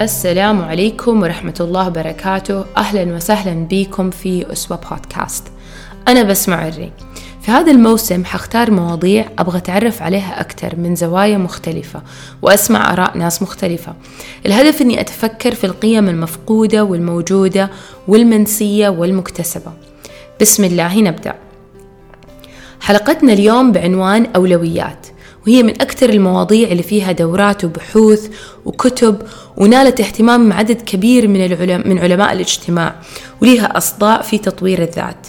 السلام عليكم ورحمة الله وبركاته. أهلا وسهلا بكم في أسوة بودكاست. أنا بسمع عري. في هذا الموسم حختار مواضيع أبغى أتعرف عليها أكثر من زوايا مختلفة وأسمع آراء ناس مختلفة. الهدف أني أتفكر في القيم المفقودة والموجودة والمنسية والمكتسبة. بسم الله نبدأ. حلقتنا اليوم بعنوان أولويات. وهي من أكثر المواضيع اللي فيها دورات وبحوث وكتب ونالت اهتمام عدد كبير من, العلماء من علماء الاجتماع وليها أصداء في تطوير الذات.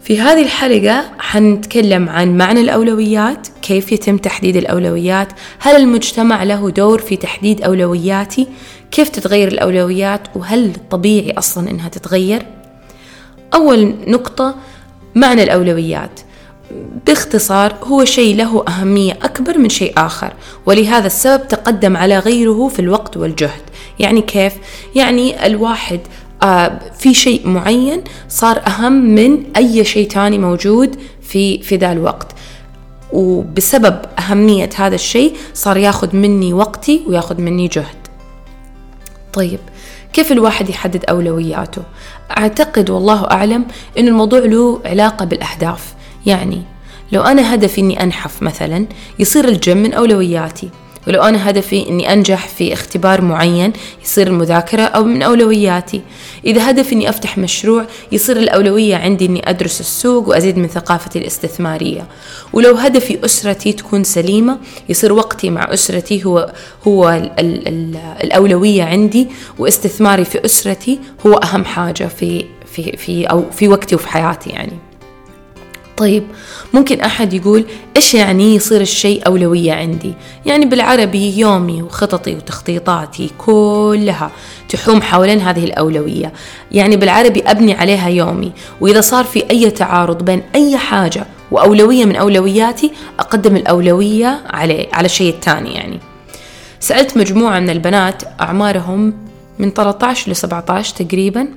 في هذه الحلقة حنتكلم عن معنى الأولويات كيف يتم تحديد الأولويات هل المجتمع له دور في تحديد أولوياتي كيف تتغير الأولويات وهل طبيعي أصلا إنها تتغير؟ أول نقطة معنى الأولويات. باختصار هو شيء له أهمية أكبر من شيء آخر ولهذا السبب تقدم على غيره في الوقت والجهد يعني كيف؟ يعني الواحد آه في شيء معين صار أهم من أي شيء تاني موجود في في ذا الوقت وبسبب أهمية هذا الشيء صار ياخذ مني وقتي وياخذ مني جهد طيب كيف الواحد يحدد أولوياته؟ أعتقد والله أعلم أن الموضوع له علاقة بالأهداف يعني لو أنا هدفي إني أنحف مثلا يصير الجيم من أولوياتي. ولو أنا هدفي إني أنجح في اختبار معين يصير المذاكرة أو من أولوياتي. إذا هدفي إني أفتح مشروع يصير الأولوية عندي إني أدرس السوق وأزيد من ثقافتي الاستثمارية. ولو هدفي أسرتي تكون سليمة يصير وقتي مع أسرتي هو هو ال ال ال الأولوية عندي واستثماري في أسرتي هو أهم حاجة في في في أو في وقتي وفي حياتي يعني. طيب ممكن أحد يقول إيش يعني يصير الشيء أولوية عندي؟ يعني بالعربي يومي وخططي وتخطيطاتي كلها تحوم حوالين هذه الأولوية. يعني بالعربي أبني عليها يومي وإذا صار في أي تعارض بين أي حاجة وأولوية من أولوياتي أقدم الأولوية عليه على الشيء الثاني يعني. سألت مجموعة من البنات أعمارهم من 13 ل 17 تقريبا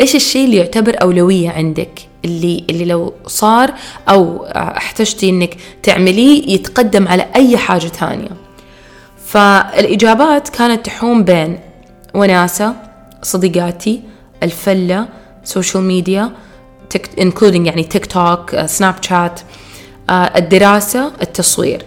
إيش الشيء اللي يعتبر أولوية عندك؟ اللي اللي لو صار أو احتجتي إنك تعمليه يتقدم على أي حاجة ثانية. فالإجابات كانت تحوم بين وناسة صديقاتي الفلة سوشيال ميديا including يعني تيك توك سناب شات الدراسة التصوير.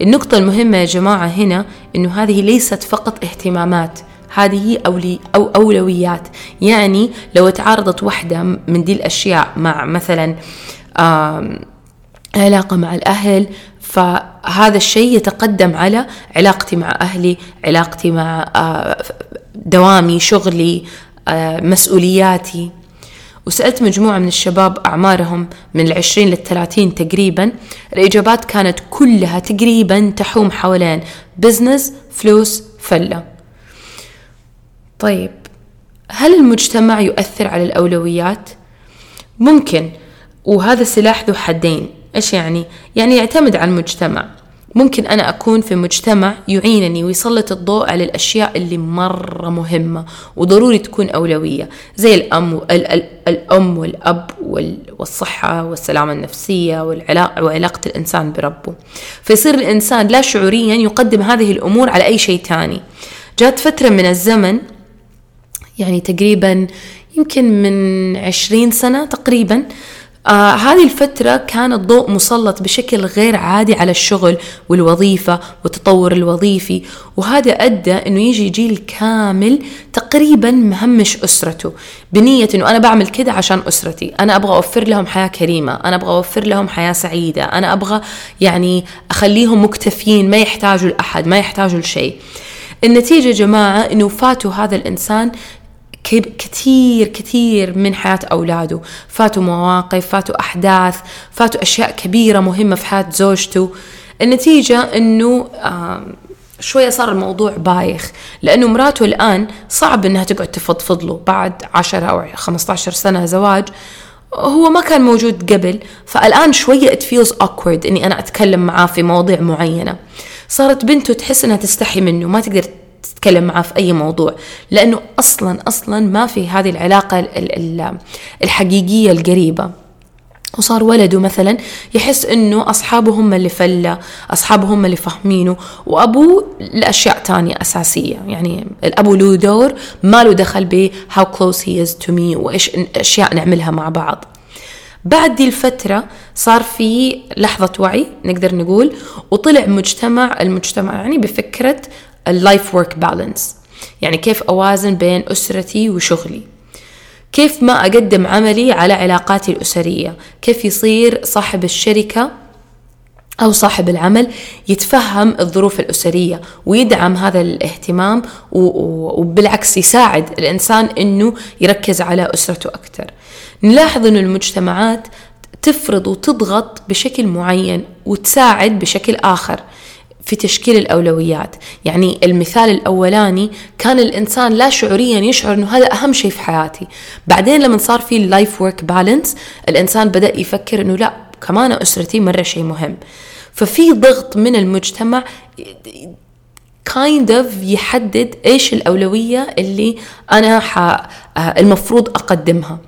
النقطة المهمة يا جماعة هنا إنه هذه ليست فقط اهتمامات. هذه أولي أو أولويات. يعني لو تعارضت واحدة من دي الأشياء مع مثلا علاقة مع الأهل فهذا الشيء يتقدم على علاقتي مع أهلي علاقتي مع دوامي شغلي مسؤولياتي. وسألت مجموعة من الشباب أعمارهم من العشرين للثلاثين تقريبا. الإجابات كانت كلها تقريبا تحوم حوالين بزنس فلوس فلة. طيب هل المجتمع يؤثر على الأولويات؟ ممكن وهذا سلاح ذو حدين إيش يعني؟ يعني يعتمد على المجتمع ممكن أنا أكون في مجتمع يعينني ويسلط الضوء على الأشياء اللي مرة مهمة وضروري تكون أولوية زي الأم الأم والأب والصحة والسلامة النفسية وعلاقة الإنسان بربه فيصير الإنسان لا شعوريا يقدم هذه الأمور على أي شيء تاني جات فترة من الزمن يعني تقريبا يمكن من عشرين سنة تقريبا. آه هذه الفترة كان الضوء مسلط بشكل غير عادي على الشغل والوظيفة والتطور الوظيفي وهذا أدى أنه يجي جيل كامل تقريبا مهمش أسرته بنية أنه أنا بعمل كده عشان أسرتي أنا أبغى أوفر لهم حياة كريمة أنا أبغى أوفر لهم حياة سعيدة أنا أبغى يعني أخليهم مكتفين ما يحتاجوا لأحد ما يحتاجوا لشيء. النتيجة جماعة أنه فاتوا هذا الإنسان كثير كثير من حياة أولاده. فاتوا مواقف فاتوا أحداث فاتوا أشياء كبيرة مهمة في حياة زوجته. النتيجة أنه شوية صار الموضوع بايخ لأنه مراته الآن صعب أنها تقعد تفضفض له بعد عشرة أو خمسة عشر سنة زواج. هو ما كان موجود قبل فالآن شوية it feels awkward إني أنا أتكلم معاه في مواضيع معينة. صارت بنته تحس إنها تستحي منه ما تقدر تتكلم معاه في أي موضوع لأنه أصلا أصلا ما في هذه العلاقة الحقيقية القريبة. وصار ولده مثلا يحس إنه أصحابه هم اللي فله أصحابه هم اللي فاهمينه وأبوه لأشياء تانية أساسية. يعني الأبو له دور ما له دخل ب how close he is to me وإيش أشياء نعملها مع بعض. بعد دي الفترة صار في لحظة وعي نقدر نقول وطلع مجتمع المجتمع يعني بفكرة ال life work balance يعني كيف أوازن بين أسرتي وشغلي. كيف ما أقدم عملي على علاقاتي الأسرية. كيف يصير صاحب الشركة أو صاحب العمل يتفهم الظروف الأسرية ويدعم هذا الاهتمام وبالعكس يساعد الإنسان أنه يركز على أسرته أكثر نلاحظ أن المجتمعات تفرض وتضغط بشكل معين وتساعد بشكل آخر. في تشكيل الأولويات. يعني المثال الأولاني كان الإنسان لا شعوريا يشعر أنه هذا أهم شيء في حياتي. بعدين لما صار في ال life work balance الإنسان بدأ يفكر أنه لا كمان أسرتي مرة شيء مهم. ففي ضغط من المجتمع kind of يحدد إيش الأولوية اللي أنا ح... المفروض أقدمها.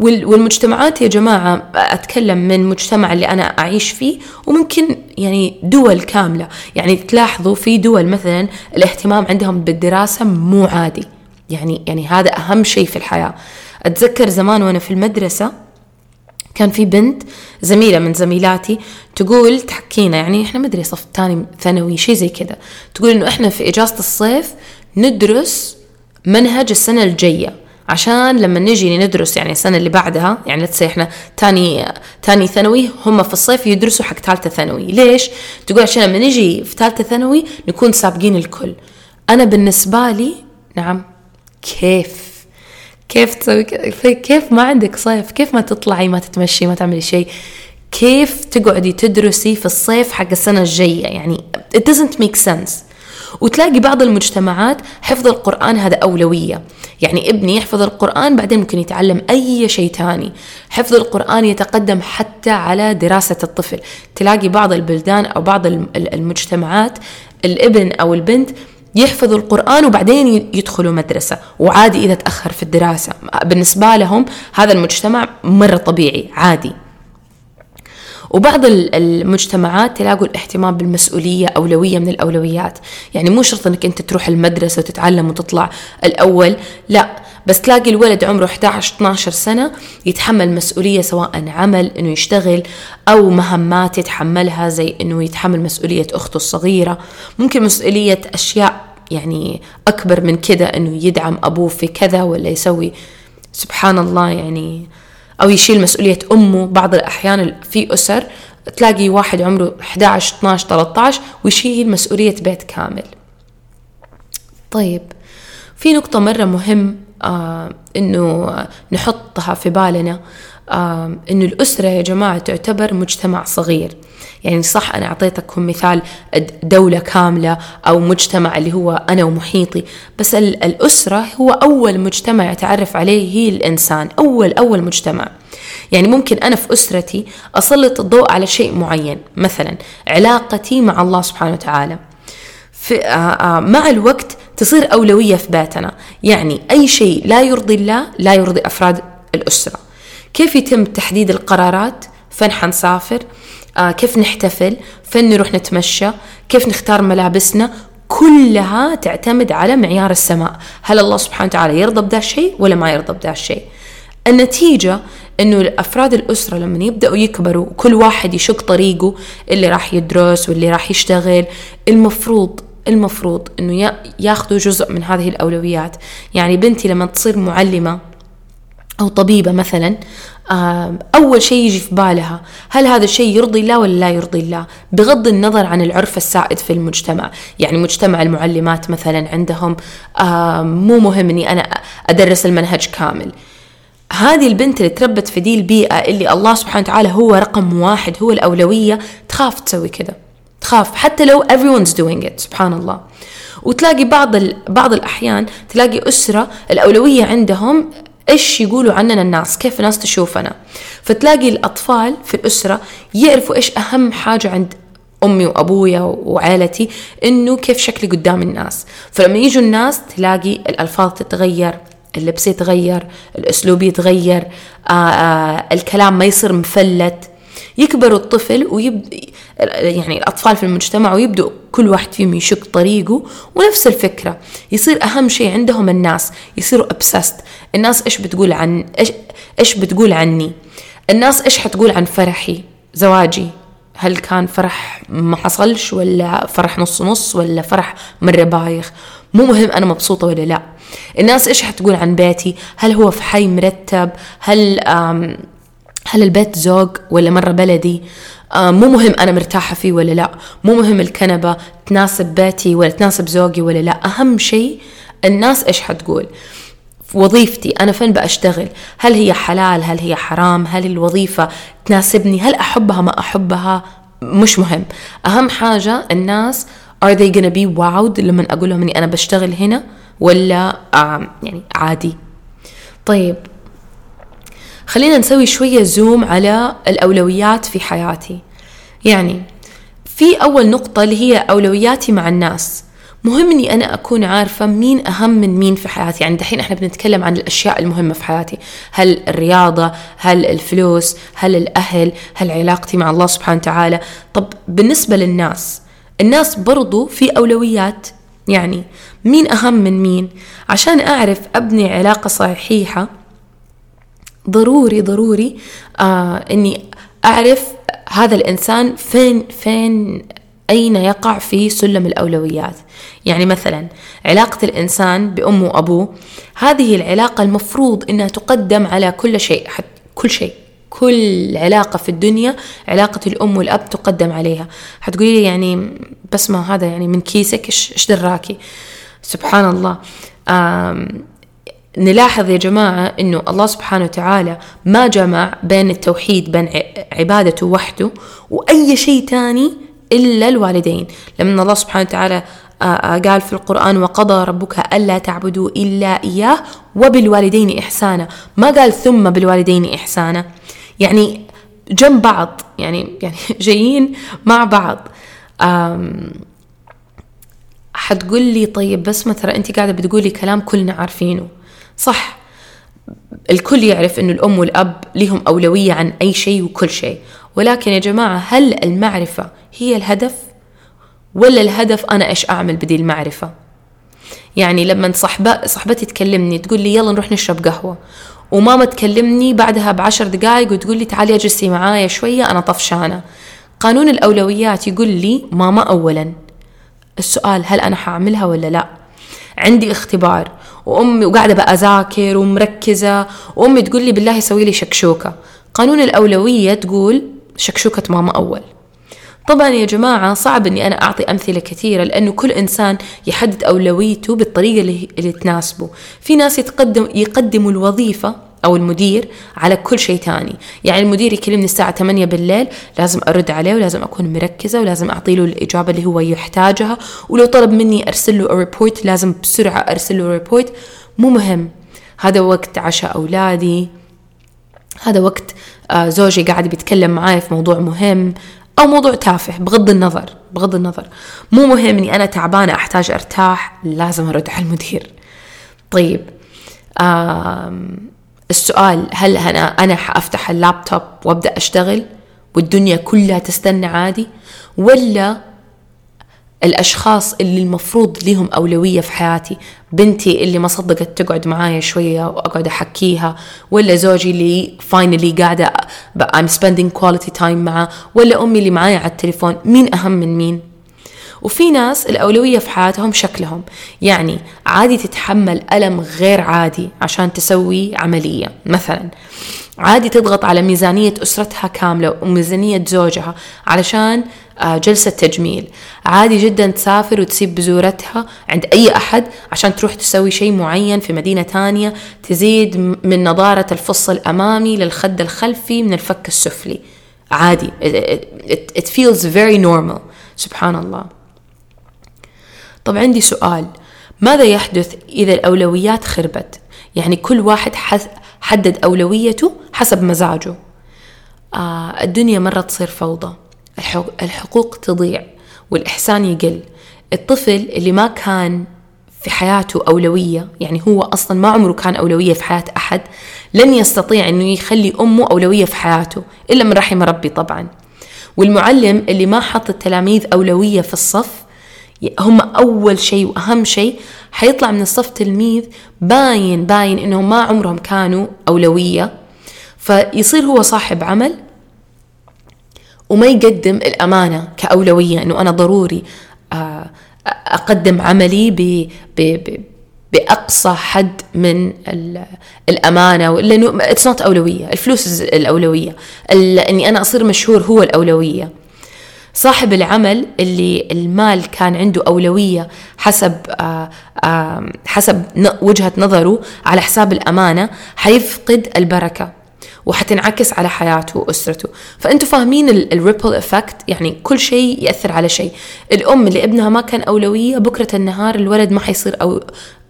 والمجتمعات يا جماعة أتكلم من مجتمع اللي أنا أعيش فيه وممكن يعني دول كاملة. يعني تلاحظوا في دول مثلا الاهتمام عندهم بالدراسة مو عادي. يعني يعني هذا أهم شيء في الحياة. أتذكر زمان وأنا في المدرسة كان في بنت زميلة من زميلاتي تقول تحكينا يعني إحنا مدري صف ثاني ثانوي شيء زي كذا تقول إنه إحنا في إجازة الصيف ندرس منهج السنة الجاية. عشان لما نجي ندرس يعني السنة اللي بعدها يعني لتسي إحنا تاني تاني ثانوي هم في الصيف يدرسوا حق ثالثة ثانوي. ليش؟ تقول عشان لما نجي في ثالثة ثانوي نكون سابقين الكل. أنا بالنسبة لي نعم كيف؟ كيف تسوي كيف ما عندك صيف؟ كيف ما تطلعي ما تتمشي ما تعملي شيء؟ كيف تقعدي تدرسي في الصيف حق السنة الجاية؟ يعني it doesn't make sense. وتلاقي بعض المجتمعات حفظ القرآن هذا أولوية. يعني ابني يحفظ القرآن بعدين ممكن يتعلم أي شيء تاني. حفظ القرآن يتقدم حتى على دراسة الطفل. تلاقي بعض البلدان أو بعض المجتمعات الابن أو البنت يحفظوا القرآن وبعدين يدخلوا مدرسة. وعادي إذا تأخر في الدراسة. بالنسبة لهم هذا المجتمع مرة طبيعي عادي. وبعض المجتمعات تلاقوا الاهتمام بالمسؤولية أولوية من الأولويات. يعني مو شرط أنك أنت تروح المدرسة وتتعلم وتطلع الأول لا. بس تلاقي الولد عمره 11 12 سنة يتحمل مسؤولية سواء عمل إنه يشتغل أو مهمات يتحملها زي إنه يتحمل مسؤولية أخته الصغيرة. ممكن مسؤولية أشياء يعني أكبر من كذا إنه يدعم أبوه في كذا ولا يسوي. سبحان الله يعني أو يشيل مسؤولية أمه بعض الأحيان في أسر تلاقي واحد عمره 11 12 13 ويشيل مسؤولية بيت كامل. طيب في نقطة مرة مهم آه إنه نحطها في بالنا. إنه الأسرة يا جماعة تعتبر مجتمع صغير. يعني صح أنا أعطيتكم مثال دولة كاملة أو مجتمع اللي هو أنا ومحيطي بس الأسرة هو أول مجتمع يتعرف عليه هي الإنسان أول أول مجتمع. يعني ممكن أنا في أسرتي أسلط الضوء على شيء معين مثلا علاقتي مع الله سبحانه وتعالى. في آه آه مع الوقت تصير أولوية في بيتنا. يعني أي شيء لا يرضي الله لا يرضي أفراد الأسرة. كيف يتم تحديد القرارات؟ فين حنسافر. آه كيف نحتفل؟ فين نروح نتمشى. كيف نختار ملابسنا؟ كلها تعتمد على معيار السماء. هل الله سبحانه وتعالى يرضى بدا الشيء ولا ما يرضى بدا الشيء؟ النتيجة إنه أفراد الأسرة لما يبدأوا يكبروا كل واحد يشق طريقه اللي راح يدرس واللي راح يشتغل. المفروض المفروض إنه ياخذوا جزء من هذه الأولويات. يعني بنتي لما تصير معلمة أو طبيبة مثلا أول شيء يجي في بالها هل هذا الشيء يرضي الله ولا لا يرضي الله؟ بغض النظر عن العرف السائد في المجتمع. يعني مجتمع المعلمات مثلا عندهم مو مهم أني أنا أدرس المنهج كامل. هذه البنت اللي تربت في دي البيئة اللي الله سبحانه وتعالى هو رقم واحد هو الأولوية تخاف تسوي كذا. تخاف حتى لو everyone's doing it سبحان الله. وتلاقي بعض بعض الأحيان تلاقي أسرة الأولوية عندهم إيش يقولوا عننا الناس؟ كيف الناس تشوفنا؟ فتلاقي الأطفال في الأسرة يعرفوا إيش أهم حاجة عند أمي وأبويا وعائلتي إنه كيف شكلي قدام الناس. فلما يجوا الناس تلاقي الألفاظ تتغير اللبس يتغير الأسلوب يتغير آآ آآ الكلام ما يصير مفلت يكبر الطفل ويبدأ يعني الأطفال في المجتمع ويبدأ كل واحد فيهم يشق طريقه ونفس الفكرة. يصير أهم شيء عندهم الناس يصيروا obsessed. الناس إيش بتقول عن إيش إيش بتقول عني؟ الناس إيش حتقول عن فرحي؟ زواجي. هل كان فرح ما حصلش ولا فرح نص نص ولا فرح مرة بايخ؟ مو مهم أنا مبسوطة ولا لا. الناس إيش حتقول عن بيتي؟ هل هو في حي مرتب؟ هل هل البيت زوق ولا مرة بلدي؟ آه مو مهم أنا مرتاحة فيه ولا لا. مو مهم الكنبة تناسب بيتي ولا تناسب زوجي ولا لا. أهم شيء الناس إيش حتقول؟ وظيفتي أنا فين بأشتغل؟ هل هي حلال؟ هل هي حرام؟ هل الوظيفة تناسبني؟ هل أحبها؟ ما أحبها؟ مش مهم. أهم حاجة الناس are they gonna be wowed لما أقول لهم إني أنا بشتغل هنا ولا آه يعني عادي؟ طيب خلينا نسوي شوية زوم على الأولويات في حياتي. يعني في أول نقطة اللي هي أولوياتي مع الناس. مهم إني أنا أكون عارفة مين أهم من مين في حياتي. يعني دحين إحنا بنتكلم عن الأشياء المهمة في حياتي. هل الرياضة هل الفلوس هل الأهل هل علاقتي مع الله سبحانه وتعالى. طب بالنسبة للناس الناس برضو في أولويات. يعني مين أهم من مين؟ عشان أعرف أبني علاقة صحيحة ضروري ضروري آه إني أعرف هذا الإنسان فين فين أين يقع في سلم الأولويات. يعني مثلا علاقة الإنسان بأمه وأبوه هذه العلاقة المفروض إنها تقدم على كل شيء كل شيء كل علاقة في الدنيا علاقة الأم والأب تقدم عليها. حتقولي لي يعني بس ما هذا يعني من كيسك إيش دراكِ؟ سبحان الله. نلاحظ يا جماعة أنه الله سبحانه وتعالى ما جمع بين التوحيد بين عبادته وحده وأي شيء تاني إلا الوالدين. لما الله سبحانه وتعالى قال في القرآن وقضى ربك ألا تعبدوا إلا إياه وبالوالدين إحسانا. ما قال ثم بالوالدين إحسانا يعني جنب بعض يعني يعني جايين مع بعض. حتقول لي طيب بس ترى أنت قاعدة بتقولي كلام كلنا عارفينه. صح. الكل يعرف أن الأم والأب لهم أولوية عن أي شيء وكل شيء. ولكن يا جماعة هل المعرفة هي الهدف؟ ولا الهدف أنا إيش أعمل بدي المعرفة؟ يعني لما صحبة صحبتي تكلمني تقول لي يلا نروح نشرب قهوة. وماما تكلمني بعدها بعشر دقائق وتقول لي تعالي اجلسي معايا شوية أنا طفشانة. قانون الأولويات يقول لي ماما أولا. السؤال هل أنا حأعملها ولا لا؟ عندي اختبار. وأمي وقاعدة بقى اذاكر ومركزة. وأمي تقول لي بالله سوي لي شكشوكة. قانون الأولوية تقول شكشوكة ماما أول. طبعا يا جماعة صعب إني أنا أعطي أمثلة كثيرة لأنه كل إنسان يحدد أولويته بالطريقة اللي, تناسبه. في ناس يتقدم يقدموا الوظيفة أو المدير على كل شيء تاني. يعني المدير يكلمني الساعة 8 بالليل لازم أرد عليه ولازم أكون مركزة ولازم أعطي له الإجابة اللي هو يحتاجها. ولو طلب مني أرسل له report لازم بسرعة أرسل له report مو مهم. هذا وقت عشاء أولادي. هذا وقت آه، زوجي قاعد بيتكلم معاي في موضوع مهم أو موضوع تافه بغض النظر بغض النظر. مو مهم إني أنا تعبانة أحتاج أرتاح لازم أرد على المدير. طيب السؤال هل أنا أنا حأفتح اللابتوب وأبدأ أشتغل والدنيا كلها تستنى عادي؟ ولا الأشخاص اللي المفروض لهم أولوية في حياتي بنتي اللي ما صدقت تقعد معايا شوية وأقعد أحكيها ولا زوجي اللي فاينلي قاعدة I'm spending quality time معه ولا أمي اللي معايا على التليفون مين أهم من مين؟ وفي ناس الأولوية في حياتهم شكلهم. يعني عادي تتحمل ألم غير عادي عشان تسوي عملية مثلا. عادي تضغط على ميزانية أسرتها كاملة وميزانية زوجها علشان آه، جلسة تجميل. عادي جدا تسافر وتسيب بزورتها عند أي أحد عشان تروح تسوي شيء معين في مدينة تانية تزيد من نضارة الفص الأمامي للخد الخلفي من الفك السفلي. عادي. It, it feels very normal. سبحان الله. طب عندي سؤال. ماذا يحدث إذا الأولويات خربت؟ يعني كل واحد حدد أولويته حسب مزاجه. آه الدنيا مرة تصير فوضى. الحقوق تضيع والإحسان يقل. الطفل اللي ما كان في حياته أولوية يعني هو أصلا ما عمره كان أولوية في حياة أحد لن يستطيع أنه يخلي أمه أولوية في حياته إلا من رحم ربي طبعا. والمعلم اللي ما حط التلاميذ أولوية في الصف هم أول شيء وأهم شيء حيطلع من الصف تلميذ باين باين إنهم ما عمرهم كانوا أولوية. فيصير هو صاحب عمل وما يقدم الأمانة كأولوية إنه أنا ضروري آه، أقدم عملي ب ب بأقصى حد من الأمانة. لأنه it's not أولوية الفلوس الأولوية. إني أنا أصير مشهور هو الأولوية. صاحب العمل اللي المال كان عنده أولوية حسب آه، حسب وجهة نظره على حساب الأمانة حيفقد البركة وحتنعكس على حياته وأسرته. فأنتوا فاهمين ال ripple effect يعني كل شيء يأثر على شيء. الأم اللي ابنها ما كان أولوية بكرة النهار الولد ما حيصير أو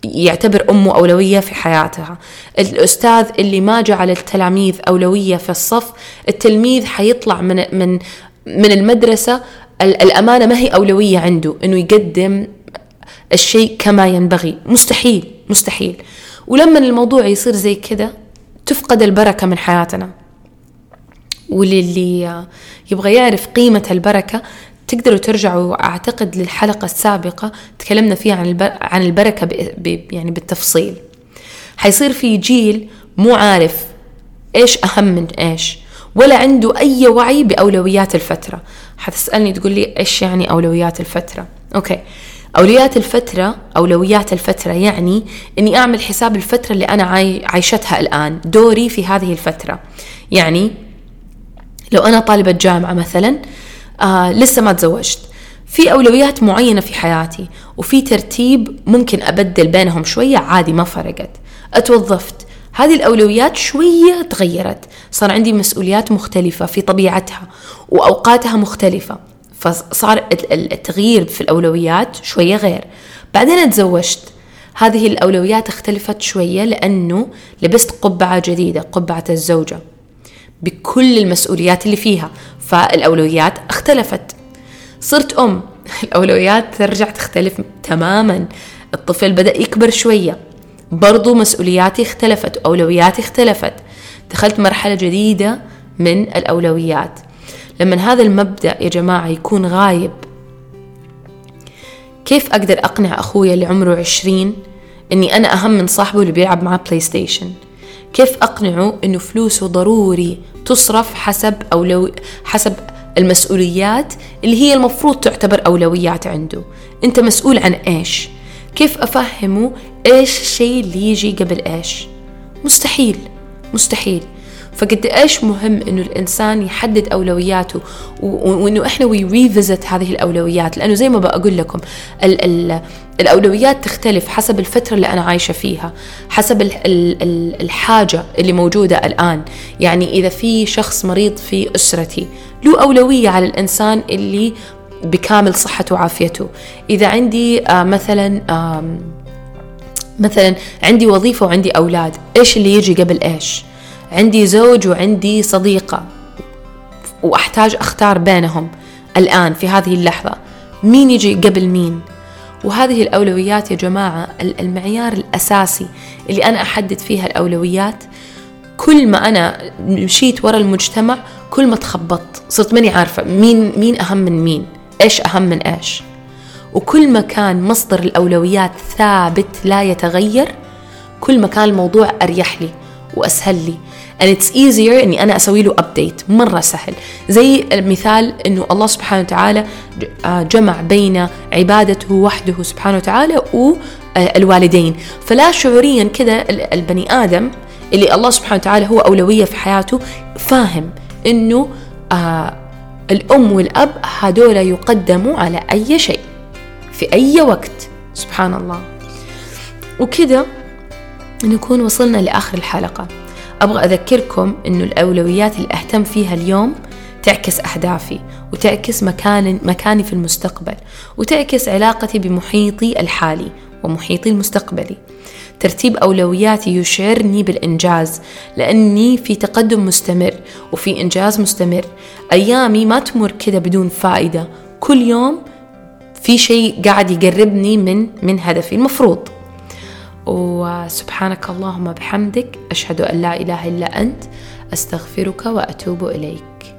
يعتبر أمه أولوية في حياتها. الأستاذ اللي ما جعل التلاميذ أولوية في الصف التلميذ حيطلع من من من المدرسة الأمانة ما هي أولوية عنده إنه يقدم الشيء كما ينبغي. مستحيل مستحيل. ولما الموضوع يصير زي كده تفقد البركة من حياتنا. وللي يبغى يعرف قيمة البركة تقدروا ترجعوا أعتقد للحلقة السابقة تكلمنا فيها عن عن البركة يعني بالتفصيل. حيصير في جيل مو عارف إيش أهم من إيش. ولا عنده أي وعي بأولويات الفترة. حتسألني تقول لي إيش يعني أولويات الفترة؟ أوكي. أولويات الفترة أولويات الفترة يعني إني أعمل حساب الفترة اللي أنا عايشتها الآن دوري في هذه الفترة. يعني لو أنا طالبة جامعة مثلا آه لسه ما تزوجت. في أولويات معينة في حياتي وفي ترتيب ممكن أبدل بينهم شوية عادي ما فرقت. أتوظفت هذه الأولويات شوية تغيرت. صار عندي مسؤوليات مختلفة في طبيعتها وأوقاتها مختلفة. فصار التغيير في الأولويات شوية غير. بعدين تزوجت. هذه الأولويات اختلفت شوية لأنه لبست قبعة جديدة قبعة الزوجة بكل المسؤوليات اللي فيها. فالأولويات اختلفت. صرت أم. الأولويات ترجع تختلف تماما. الطفل بدأ يكبر شوية. برضو مسؤولياتي اختلفت وأولوياتي اختلفت. دخلت مرحلة جديدة من الأولويات. لما هذا المبدأ يا جماعة يكون غايب كيف أقدر أقنع أخويا اللي عمره عشرين إني أنا أهم من صاحبه اللي بيلعب معاه بلاي ستيشن كيف أقنعه إنه فلوسه ضروري تصرف حسب أولو حسب المسؤوليات اللي هي المفروض تعتبر أولويات عنده؟ أنت مسؤول عن إيش؟ كيف أفهمه إيش الشيء اللي يجي قبل إيش؟ مستحيل مستحيل. فقد إيش مهم إنه الإنسان يحدد أولوياته وإنه إحنا وي ريفيزت هذه الأولويات؟ لأنه زي ما بقول لكم ال ال الأولويات تختلف حسب الفترة اللي أنا عايشة فيها حسب ال ال الحاجة اللي موجودة الآن. يعني إذا في شخص مريض في أسرتي له أولوية على الإنسان اللي بكامل صحته وعافيته. إذا عندي آه مثلا مثلا عندي وظيفة وعندي أولاد إيش اللي يجي قبل إيش؟ عندي زوج وعندي صديقة وأحتاج أختار بينهم الآن في هذه اللحظة. مين يجي قبل مين؟ وهذه الأولويات يا جماعة المعيار الأساسي اللي أنا أحدد فيها الأولويات. كل ما أنا مشيت ورا المجتمع كل ما تخبطت صرت ماني عارفة مين مين أهم من مين؟ إيش أهم من إيش؟ وكل ما كان مصدر الأولويات ثابت لا يتغير كل ما كان الموضوع أريح لي وأسهل لي. And it's easier إني أنا أسوي له ابديت مرة سهل. زي المثال إنه الله سبحانه وتعالى آه، جمع بين عبادته وحده سبحانه وتعالى والوالدين فلا شعوريا كذا البني آدم اللي الله سبحانه وتعالى هو أولوية في حياته فاهم إنه آه الأم والأب هذول يقدموا على أي شيء. في أي وقت. سبحان الله. وكذا نكون وصلنا لآخر الحلقة. أبغى أذكركم أنه الأولويات اللي أهتم فيها اليوم تعكس أهدافي وتعكس مكان مكاني في المستقبل وتعكس علاقتي بمحيطي الحالي ومحيطي المستقبلي. ترتيب أولوياتي يشعرني بالإنجاز لأني في تقدم مستمر وفي إنجاز مستمر. أيامي ما تمر كذا بدون فائدة. كل يوم في شيء قاعد يقربني من من هدفي المفروض. وسبحانك اللهم بحمدك أشهد أن لا إله إلا أنت أستغفرك وأتوب إليك.